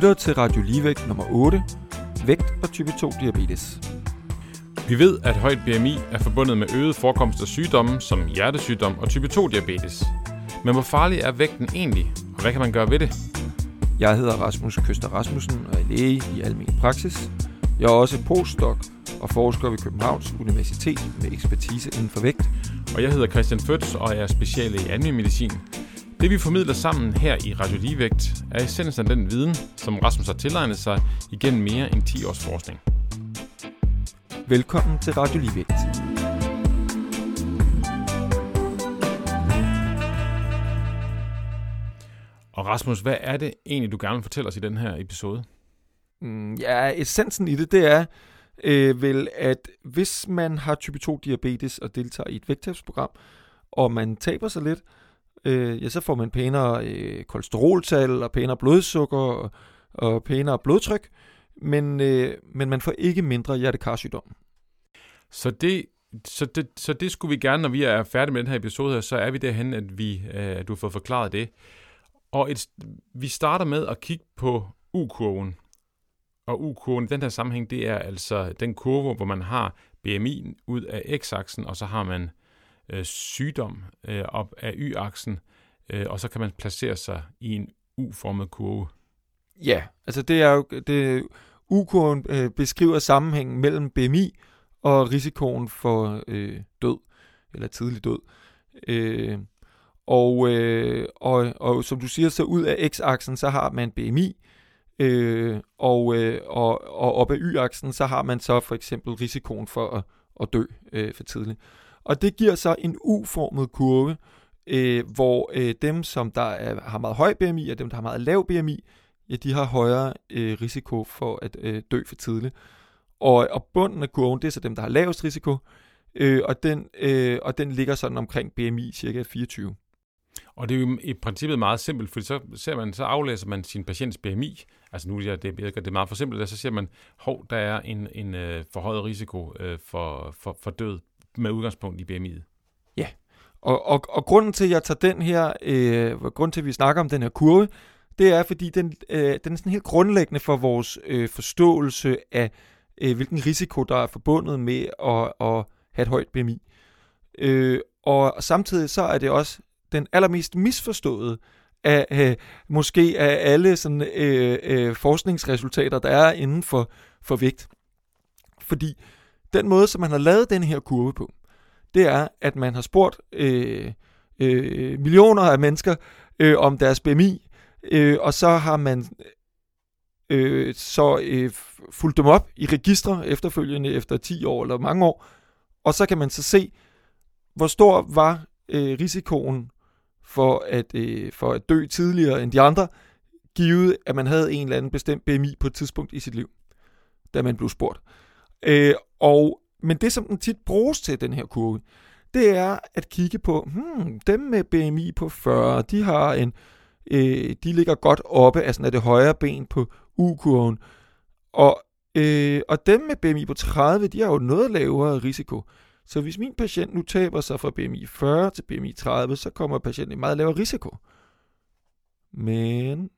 Lytter til Radio Ligevægt nummer 8, vægt og type 2 diabetes. Vi ved, at højt BMI er forbundet med øget forekomst af sygdomme som hjertesygdom og type 2 diabetes. Men hvor farlig er vægten egentlig, og hvad kan man gøre ved det? Jeg hedder Rasmus Køster Rasmussen og er læge i almen praksis. Jeg er også postdoc og forsker ved Københavns Universitet med ekspertise inden for vægt. Og jeg hedder Christian Føds og er speciale i almen medicin. Det vi formidler sammen her i Radio Ligevægt er essensen af den viden, som Rasmus har tilegnet sig igennem mere end 10 års forskning. Velkommen til Radio Ligevægt. Og Rasmus, hvad er det egentlig, du gerne vil fortælle os i den her episode? Mm, ja, essensen i det, det er øh, vel, at hvis man har type 2 diabetes og deltager i et vægttabsprogram, og man taber sig lidt, øh, øh, ja, så får man pænere øh, kolesteroltal og pænere blodsukker og, og pænere blodtryk, men, øh, men man får ikke mindre hjertekarsygdom. Så det, så, det, så det skulle vi gerne, når vi er færdige med den her episode her, så er vi derhen, at vi, øh, du har fået forklaret det. Og et, vi starter med at kigge på U-kurven. Og U-kurven i den her sammenhæng, det er altså den kurve, hvor man har BMI ud af x-aksen, og så har man øh, sygdom øh, op af y-aksen, øh, og så kan man placere sig i en U-formet kurve. Ja, altså det er jo, det, U-kurven øh, beskriver sammenhængen mellem BMI og risikoen for øh, død, eller tidlig død. Øh, og, øh, og, og som du siger, så ud af x-aksen, så har man BMI, øh, og, øh, og, og op af y-aksen, så har man så for eksempel risikoen for at, at dø øh, for tidligt. Og det giver så en U-formet kurve, øh, hvor øh, dem, som der er, har meget høj BMI, og dem, der har meget lav BMI, ja, de har højere øh, risiko for at øh, dø for tidligt. Og, og bunden af kurven, det er så dem, der har lavest risiko, øh, og, den, øh, og den ligger sådan omkring BMI cirka 24. Og det er jo i princippet meget simpelt, fordi så ser man, så aflæser man sin patients BMI. Altså nu er det, det er meget for simpelt, så ser man, hov, der er en, en øh, forhøjet risiko øh, for, for, for død med udgangspunkt i BMI'et. Ja, og, og, og grunden til, at jeg tager den her, øh, grunden til, at vi snakker om den her kurve, det er, fordi den, øh, den er sådan helt grundlæggende for vores øh, forståelse af, øh, hvilken risiko, der er forbundet med at, at have et højt BMI. Øh, og samtidig så er det også den allermest misforståede af øh, måske af alle sådan, øh, øh, forskningsresultater, der er inden for, for vægt. Fordi den måde, som man har lavet den her kurve på, det er, at man har spurgt øh, øh, millioner af mennesker øh, om deres BMI, øh, og så har man øh, så øh, fulgt dem op i registre efterfølgende efter 10 år eller mange år, og så kan man så se, hvor stor var øh, risikoen for at, øh, for at dø tidligere end de andre, givet at man havde en eller anden bestemt BMI på et tidspunkt i sit liv, da man blev spurgt. Øh, og, men det, som den tit bruges til, den her kurve, det er at kigge på, hmm, dem med BMI på 40, de har en, øh, de ligger godt oppe af sådan af det højre ben på U-kurven, og, øh, og dem med BMI på 30, de har jo noget lavere risiko. Så hvis min patient nu taber sig fra BMI 40 til BMI 30, så kommer patienten i meget lavere risiko. Men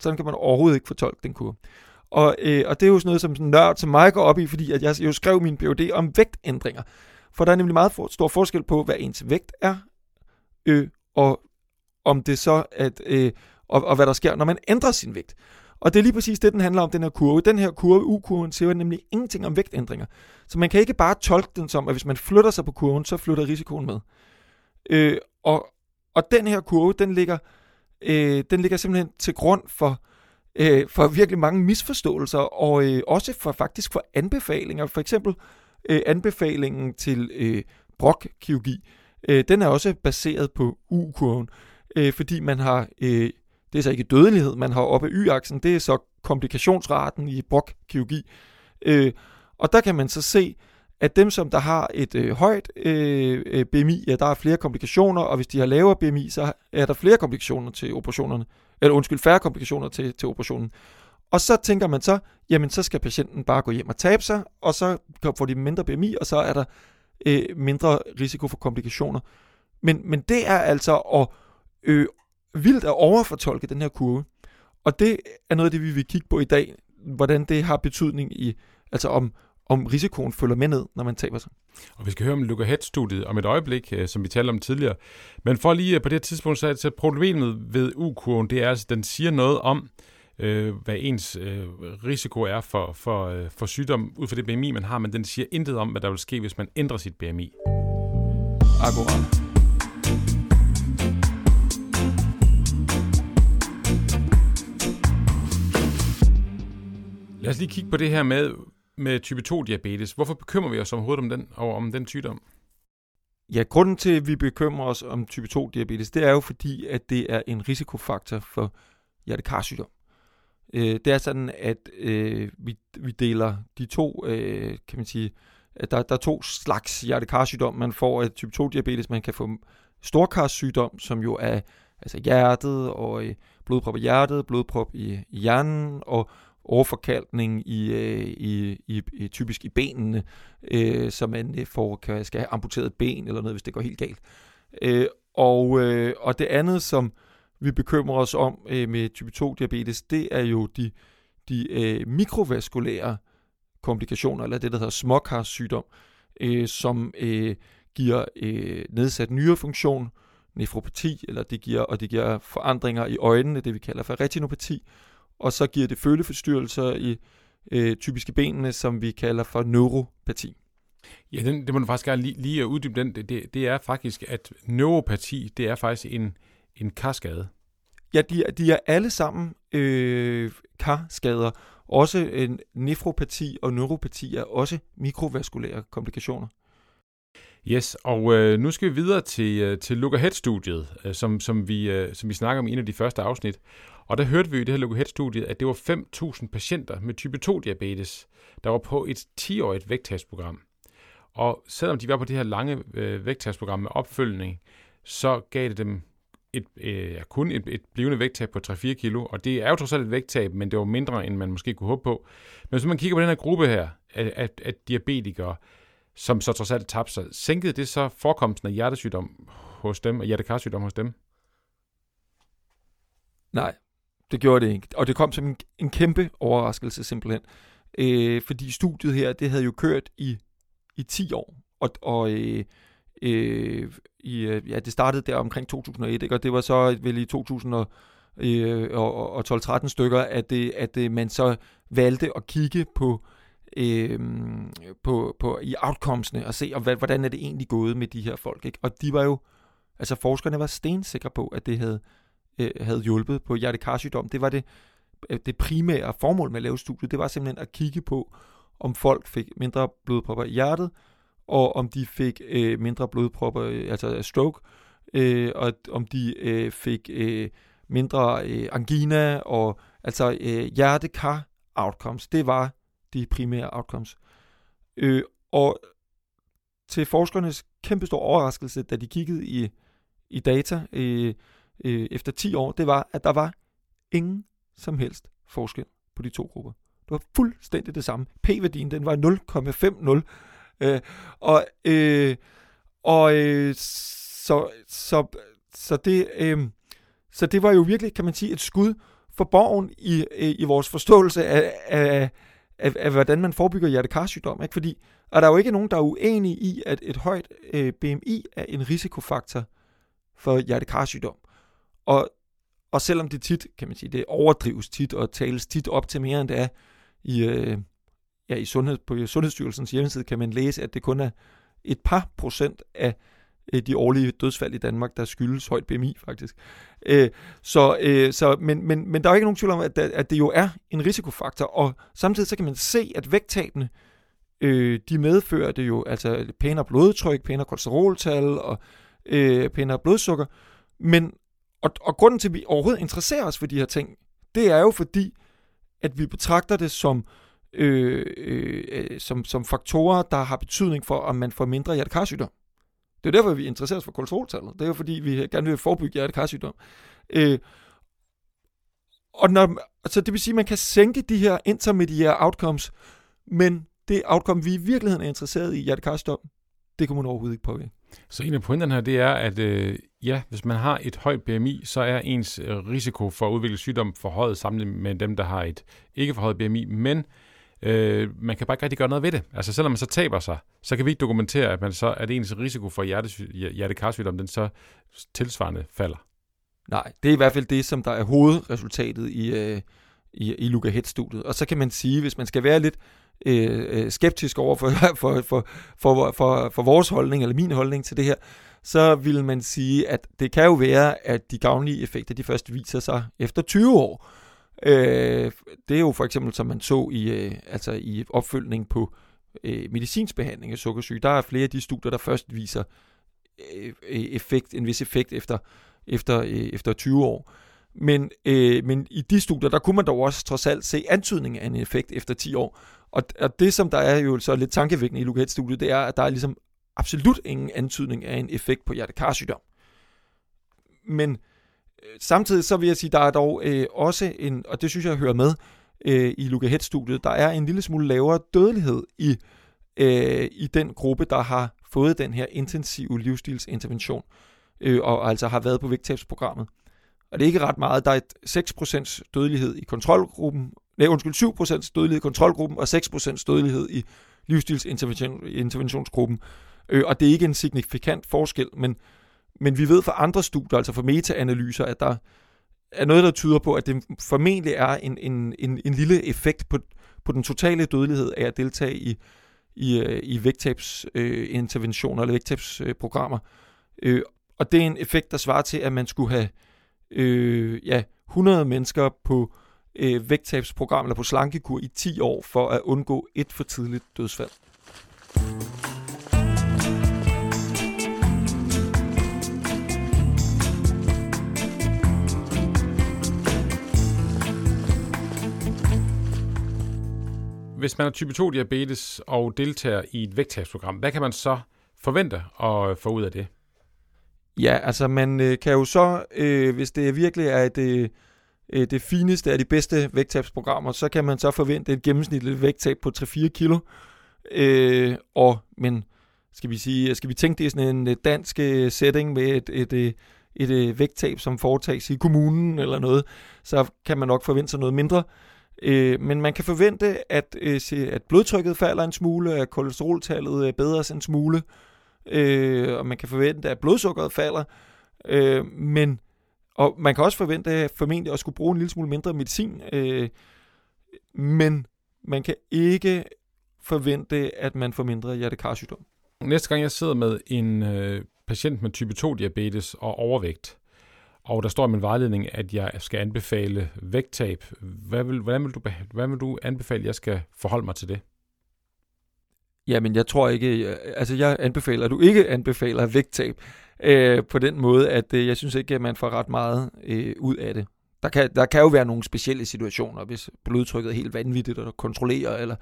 sådan kan man overhovedet ikke fortolke den kurve. Og, øh, og det er jo sådan noget, som sådan nørd som mig går op i, fordi at jeg jo skrev min PhD om vægtændringer. For der er nemlig meget for, stor forskel på, hvad ens vægt er, øh, og om det så, at, øh, og, og hvad der sker, når man ændrer sin vægt. Og det er lige præcis det, den handler om, den her kurve. Den her kurve, U-kurven, siger nemlig ingenting om vægtændringer. Så man kan ikke bare tolke den som, at hvis man flytter sig på kurven, så flytter risikoen med. Øh, og, og den her kurve, den ligger, øh, den ligger simpelthen til grund for, øh, for virkelig mange misforståelser, og øh, også for faktisk for anbefalinger. For eksempel øh, anbefalingen til øh, brokkirurgi, øh, den er også baseret på U-kurven, øh, fordi man har... Øh, det er så ikke dødelighed, man har oppe y-aksen, det er så komplikationsraten i brokkirurgi. Øh, og der kan man så se, at dem, som der har et øh, højt øh, øh BMI, ja, der er flere komplikationer, og hvis de har lavere BMI, så er der flere komplikationer til operationerne, eller undskyld, færre komplikationer til, til operationen. Og så tænker man så, jamen så skal patienten bare gå hjem og tabe sig, og så får de mindre BMI, og så er der øh, mindre risiko for komplikationer. Men, men det er altså at øh, vildt at overfortolke den her kurve. Og det er noget af det, vi vil kigge på i dag, hvordan det har betydning i, altså om, om risikoen følger med ned, når man taber sig. Og vi skal høre om Luca Head-studiet om et øjeblik, øh, som vi talte om tidligere. Men for lige øh, på det tidspunkt, så er problemet ved U-kurven, det er altså, at den siger noget om, øh, hvad ens øh, risiko er for, for, øh, for sygdom ud fra det BMI, man har, men den siger intet om, hvad der vil ske, hvis man ændrer sit BMI. Akkurat. Lad os lige kigge på det her med, med type 2-diabetes. Hvorfor bekymrer vi os overhovedet om den, over om den sygdom? Ja, grunden til, at vi bekymrer os om type 2-diabetes, det er jo fordi, at det er en risikofaktor for hjertekarsygdom. Øh, det er sådan, at øh, vi, vi deler de to, øh, kan man sige, at der, der er to slags hjertekarsygdom. Man får af type 2-diabetes, man kan få storkarsygdom, som jo er altså hjertet og øh, blodprop i hjertet, blodprop i, i hjernen og overforkalkning i, øh, i, i, i typisk i benene, øh, så man øh, får, kan, skal have amputeret ben eller noget, hvis det går helt galt. Øh, og, øh, og det andet, som vi bekymrer os om øh, med type 2 diabetes, det er jo de, de øh, mikrovaskulære komplikationer, eller det, der hedder småkarsygdom, øh, som øh, giver øh, nedsat nyrefunktion, nefropati, eller det giver, og det giver forandringer i øjnene, det vi kalder for retinopati, og så giver det føleforstyrrelser i øh, typiske benene, som vi kalder for neuropati. Ja, den, det må du faktisk gerne lige, lige uddybe den. Det, det er faktisk, at neuropati, det er faktisk en, en karskade. Ja, de, de er alle sammen øh, karskader. Også en nefropati og neuropati er også mikrovaskulære komplikationer. Yes, og øh, nu skal vi videre til, øh, til Look Ahead-studiet, øh, som, som, vi, øh, som vi snakker om i en af de første afsnit. Og der hørte vi i det her Look Ahead-studiet, at det var 5.000 patienter med type 2-diabetes, der var på et 10-årigt vægttabsprogram. Og selvom de var på det her lange øh, vægttabsprogram med opfølgning, så gav det dem et, øh, kun et, et blivende vægttab på 3-4 kilo, og det er jo trods alt et vægttab, men det var mindre, end man måske kunne håbe på. Men hvis man kigger på den her gruppe her af, af, af diabetikere, som så trods alt tabte sig, sænkede det så forekomsten af hjertesygdom hos dem, og hjertekarsygdom hos dem? Nej, det gjorde det ikke. Og det kom som en, en kæmpe overraskelse simpelthen. Øh, fordi studiet her, det havde jo kørt i, i 10 år. Og, og øh, øh, i, øh, ja, det startede der omkring 2001, ikke? og det var så vel i 2000 øh, og, og 12-13 stykker, at, det, at det, man så valgte at kigge på, øh, på, på i outcomesne og se, og hvordan er det egentlig gået med de her folk. Ikke? Og de var jo, altså forskerne var stensikre på, at det havde, øh, havde hjulpet på hjertekarsygdom. Det var det, øh, det primære formål med at lave studiet, det var simpelthen at kigge på, om folk fik mindre blodpropper i hjertet, og om de fik øh, mindre blodpropper, øh, altså stroke, øh, og om de øh, fik øh, mindre øh, angina, og altså øh, hjertekar outcomes. Det var de primære outcomes. Øh, og til forskernes kæmpestor overraskelse, da de kiggede i, i data øh, øh, efter 10 år, det var, at der var ingen som helst forskel på de to grupper. Det var fuldstændig det samme. P-værdien, den var 0,50. Øh, og øh, og øh, så, så, så, det, øh, så det var jo virkelig, kan man sige, et skud for borgen i, øh, i vores forståelse af, af, af, af, hvordan man forebygger hjertekarsygdom. Ikke? Fordi og der er jo ikke nogen, der er uenige i, at et højt øh, BMI er en risikofaktor for hjertekarsygdom. Og, og selvom det tit, kan man sige, det overdrives tit og tales tit op til mere end det er i, øh, ja, i sundhed, på Sundhedsstyrelsens hjemmeside kan man læse, at det kun er et par procent af øh, de årlige dødsfald i Danmark, der skyldes højt BMI faktisk. Øh, så, øh, så, men, men, men der er ikke nogen tvivl om, at, at det jo er en risikofaktor, og samtidig så kan man se, at vægttabene, øh, de medfører det jo, altså pænere blodtryk, pænere kolesteroltal og øh, pænere blodsukker, men og, og grunden til, at vi overhovedet interesserer os for de her ting, det er jo fordi, at vi betragter det som, øh, øh, øh som, som faktorer, der har betydning for, om man får mindre hjertekarsygdom. Det er derfor, vi interesserer os for kolesteroltallet. Det er jo fordi, vi gerne vil forebygge hjertekarsygdom. Øh, og når, så det vil sige, at man kan sænke de her intermediære outcomes, men det outcome, vi i virkeligheden er interesseret i hjertekarsygdom, det kan man overhovedet ikke påvirke. Så en af pointerne her, det er, at øh, ja, hvis man har et højt BMI, så er ens øh, risiko for at udvikle sygdom forhøjet sammenlignet med dem, der har et ikke forhøjet BMI, men øh, man kan bare ikke rigtig gøre noget ved det. Altså selvom man så taber sig, så kan vi ikke dokumentere, at, man så, at ens risiko for hjertekarsygdom, den så tilsvarende falder. Nej, det er i hvert fald det, som der er hovedresultatet i, øh, i, i Luca Head-studiet. Og så kan man sige, hvis man skal være lidt øh, øh skeptisk over for, for, for, for, for, for vores holdning, eller min holdning til det her, så vil man sige, at det kan jo være, at de gavnlige effekter, de først viser sig efter 20 år. Øh, det er jo for eksempel, som man så i, øh, altså i opfølgning på øh, medicinsk behandling af sukkersyge. Der er flere af de studier, der først viser øh, øh effekt, en vis effekt efter, efter, øh, efter 20 år. Men, øh, men i de studier, der kunne man dog også trods alt se antydning af en effekt efter 10 år. Og, og det, som der er jo så lidt tankevækkende i Lukat-studiet, det er, at der er ligesom absolut ingen antydning af en effekt på hjertekarsygdom. Men øh, samtidig så vil jeg sige, der er dog øh, også en, og det synes jeg hører med øh, i Luca studiet der er en lille smule lavere dødelighed i, øh, i den gruppe, der har fået den her intensive livsstilsintervention, øh, og altså har været på vægttabsprogrammet. Og det er ikke ret meget. Der er et 6% dødelighed i kontrolgruppen, nej, undskyld, 7% dødelighed i kontrolgruppen, og 6% dødelighed i livsstilsinterventionsgruppen. Øh, og det er ikke en signifikant forskel, men, men vi ved fra andre studier, altså fra metaanalyser, at der er noget, der tyder på, at det formentlig er en, en, en, en lille effekt på, på den totale dødelighed af at deltage i, i, øh, i vægttabsinterventioner øh, eller vægttabsprogrammer. Øh, og det er en effekt, der svarer til, at man skulle have øh, ja, 100 mennesker på øh, vægttabsprogram eller på slankekur i 10 år for at undgå et for tidligt dødsfald. Hvis man har type 2 diabetes og deltager i et vægttabsprogram, hvad kan man så forvente at få ud af det? Ja, altså man øh, kan jo så, øh, hvis det virkelig er et, øh, det fineste af de bedste vægttabsprogrammer, så kan man så forvente et gennemsnitligt vægttab på 3-4 kilo. Øh, og, men skal vi, sige, skal vi tænke det i sådan en øh, dansk øh, setting med et, et, øh, et, et vægttab, som foretages i kommunen eller noget, så kan man nok forvente sig noget mindre. Øh, men man kan forvente, at, øh, se, at blodtrykket falder en smule, at kolesteroltallet øh, bedres en smule, øh, og man kan forvente, at blodsukkeret falder. Øh, men og man kan også forvente formentlig at skulle bruge en lille smule mindre medicin, øh, men man kan ikke forvente, at man får mindre hjertekarsygdom. Næste gang jeg sidder med en øh, patient med type 2 diabetes og overvægt, og der står i min vejledning, at jeg skal anbefale vægttab. Hvad vil, hvordan vil du, hvad vil du anbefale, at jeg skal forholde mig til det? Jamen, jeg tror ikke, øh, altså jeg anbefaler, at du ikke anbefaler vægttab øh, på den måde, at øh, jeg synes ikke, at man får ret meget øh, ud af det. Der kan, der kan jo være nogle specielle situationer, hvis blodtrykket er helt vanvittigt at kontrollere, eller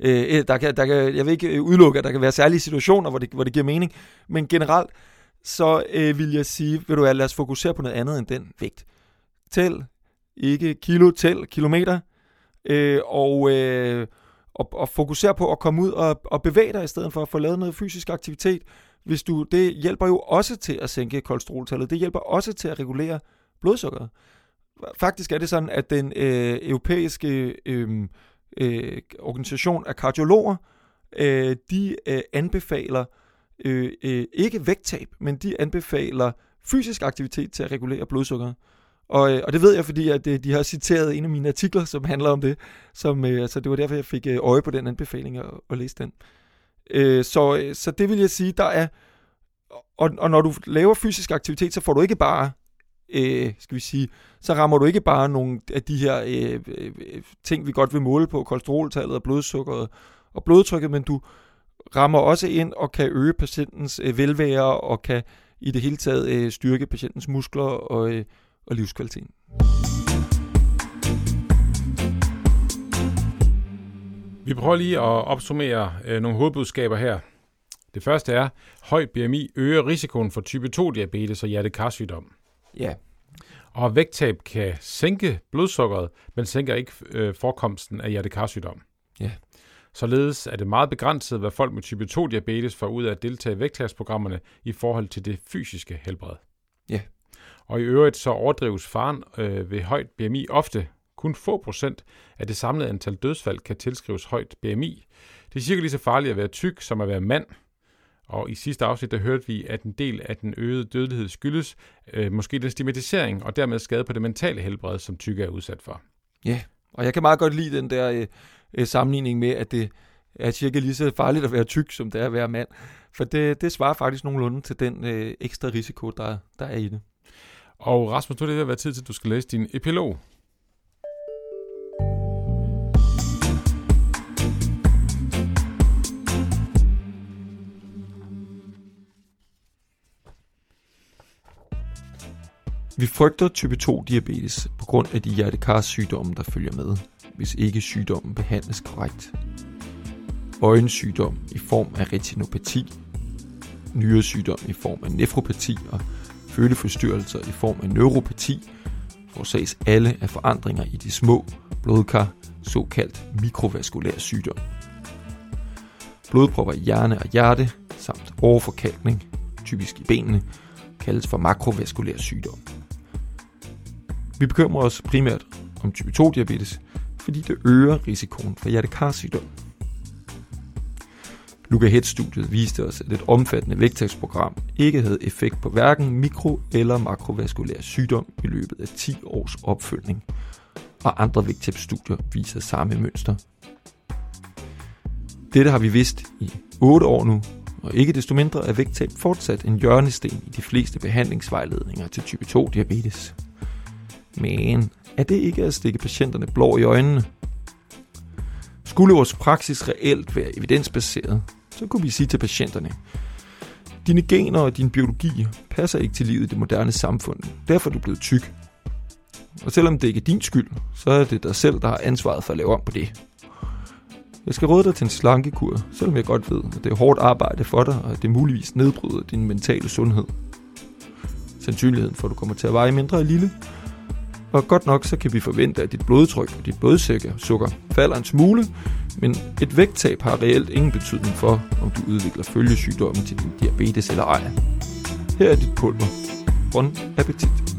øh, øh der kan, der kan, jeg vil ikke øh, udelukke, at der kan være særlige situationer, hvor det, hvor det giver mening, men generelt, så øh, vil jeg sige, vil du lad os fokusere på noget andet end den vægt. Tæl, ikke kilo, tæl kilometer, øh, og, øh, og, og fokusere på at komme ud og, og bevæge dig i stedet for at få lavet noget fysisk aktivitet. Hvis du, det hjælper jo også til at sænke kolesteroltallet. Det hjælper også til at regulere blodsukkeret. Faktisk er det sådan, at den øh, europæiske øh, øh, organisation af kardiologer, øh, de øh, anbefaler øh, øh, ikke vægttab, men de anbefaler fysisk aktivitet til at regulere blodsukkeret. Og, øh, og det ved jeg, fordi at øh, de har citeret en af mine artikler, som handler om det. Som, øh, altså, det var derfor, jeg fik øh, øje på den anbefaling og, og læste den. Øh, så, øh, så det vil jeg sige, der er... Og, og når du laver fysisk aktivitet, så får du ikke bare øh, skal vi sige, så rammer du ikke bare nogle af de her øh, øh, øh ting, vi godt vil måle på, kolesteroltallet og blodsukkeret og blodtrykket, men du rammer også ind og kan øge patientens øh, velvære og kan i det hele taget øh, styrke patientens muskler og, øh, og livskvaliteten. Vi prøver lige at opsummere øh, nogle hovedbudskaber her. Det første er, høj BMI øger risikoen for type 2-diabetes og hjertekarsygdom. Ja. Og vægttab kan sænke blodsukkeret, men sænker ikke øh, forekomsten af hjertekarsygdom. Ja. Således er det meget begrænset, hvad folk med type 2-diabetes får ud af at deltage i vægttabsprogrammerne i forhold til det fysiske helbred. Ja. Og i øvrigt så overdrives faren øh, ved højt BMI ofte. Kun få procent af det samlede antal dødsfald kan tilskrives højt BMI. Det er cirka lige så farligt at være tyk som at være mand. Og i sidste afsnit, der hørte vi, at en del af den øgede dødelighed skyldes øh, måske den stigmatisering og dermed skade på det mentale helbred, som tykke er udsat for. Ja, og jeg kan meget godt lide den der øh, øh, sammenligning med, at det er cirka lige så farligt at være tyk, som det er at være mand. For det, det svarer faktisk nogenlunde til den øh, ekstra risiko, der, der er i det. Og Rasmus, nu er det ved at være tid til, at du skal læse din epilog. Vi frygter type 2 diabetes på grund af de hjertekarsygdomme, der følger med, hvis ikke sygdommen behandles korrekt. Øjensygdom i form af retinopati, nyresygdom i form af nefropati og føleforstyrrelser i form af neuropati forårsages alle af forandringer i de små blodkar, såkaldt mikrovaskulær sygdom. Blodpropper i hjerne og hjerte samt overforkalkning, typisk i benene, kaldes for makrovaskulær sygdom. Vi bekymrer os primært om type 2 diabetes, fordi det øger risikoen for hjertekarsygdom. Luca Head-studiet viste os, at et omfattende vægttabsprogram ikke havde effekt på hverken mikro- eller makrovaskulær sygdom i løbet af 10 års opfølgning, og andre vægttabsstudier viser samme mønster. Dette har vi vidst i 8 år nu, og ikke desto mindre er vægttab fortsat en hjørnesten i de fleste behandlingsvejledninger til type 2 diabetes. Men er det ikke at stikke patienterne blå i øjnene? Skulle vores praksis reelt være evidensbaseret, så kunne vi sige til patienterne, dine gener og din biologi passer ikke til livet i det moderne samfund. Derfor er du blevet tyk. Og selvom det ikke er din skyld, så er det dig selv, der har ansvaret for at lave om på det. Jeg skal råde dig til en slankekur, selvom jeg godt ved, at det er hårdt arbejde for dig, og at det muligvis nedbryder din mentale sundhed. Sandsynligheden for, at du kommer til at veje mindre er lille, og godt nok så kan vi forvente, at dit blodtryk og dit blodsukker falder en smule, men et vægttab har reelt ingen betydning for, om du udvikler følgesygdommen til din diabetes eller ej. Her er dit pulver. Bon appetit.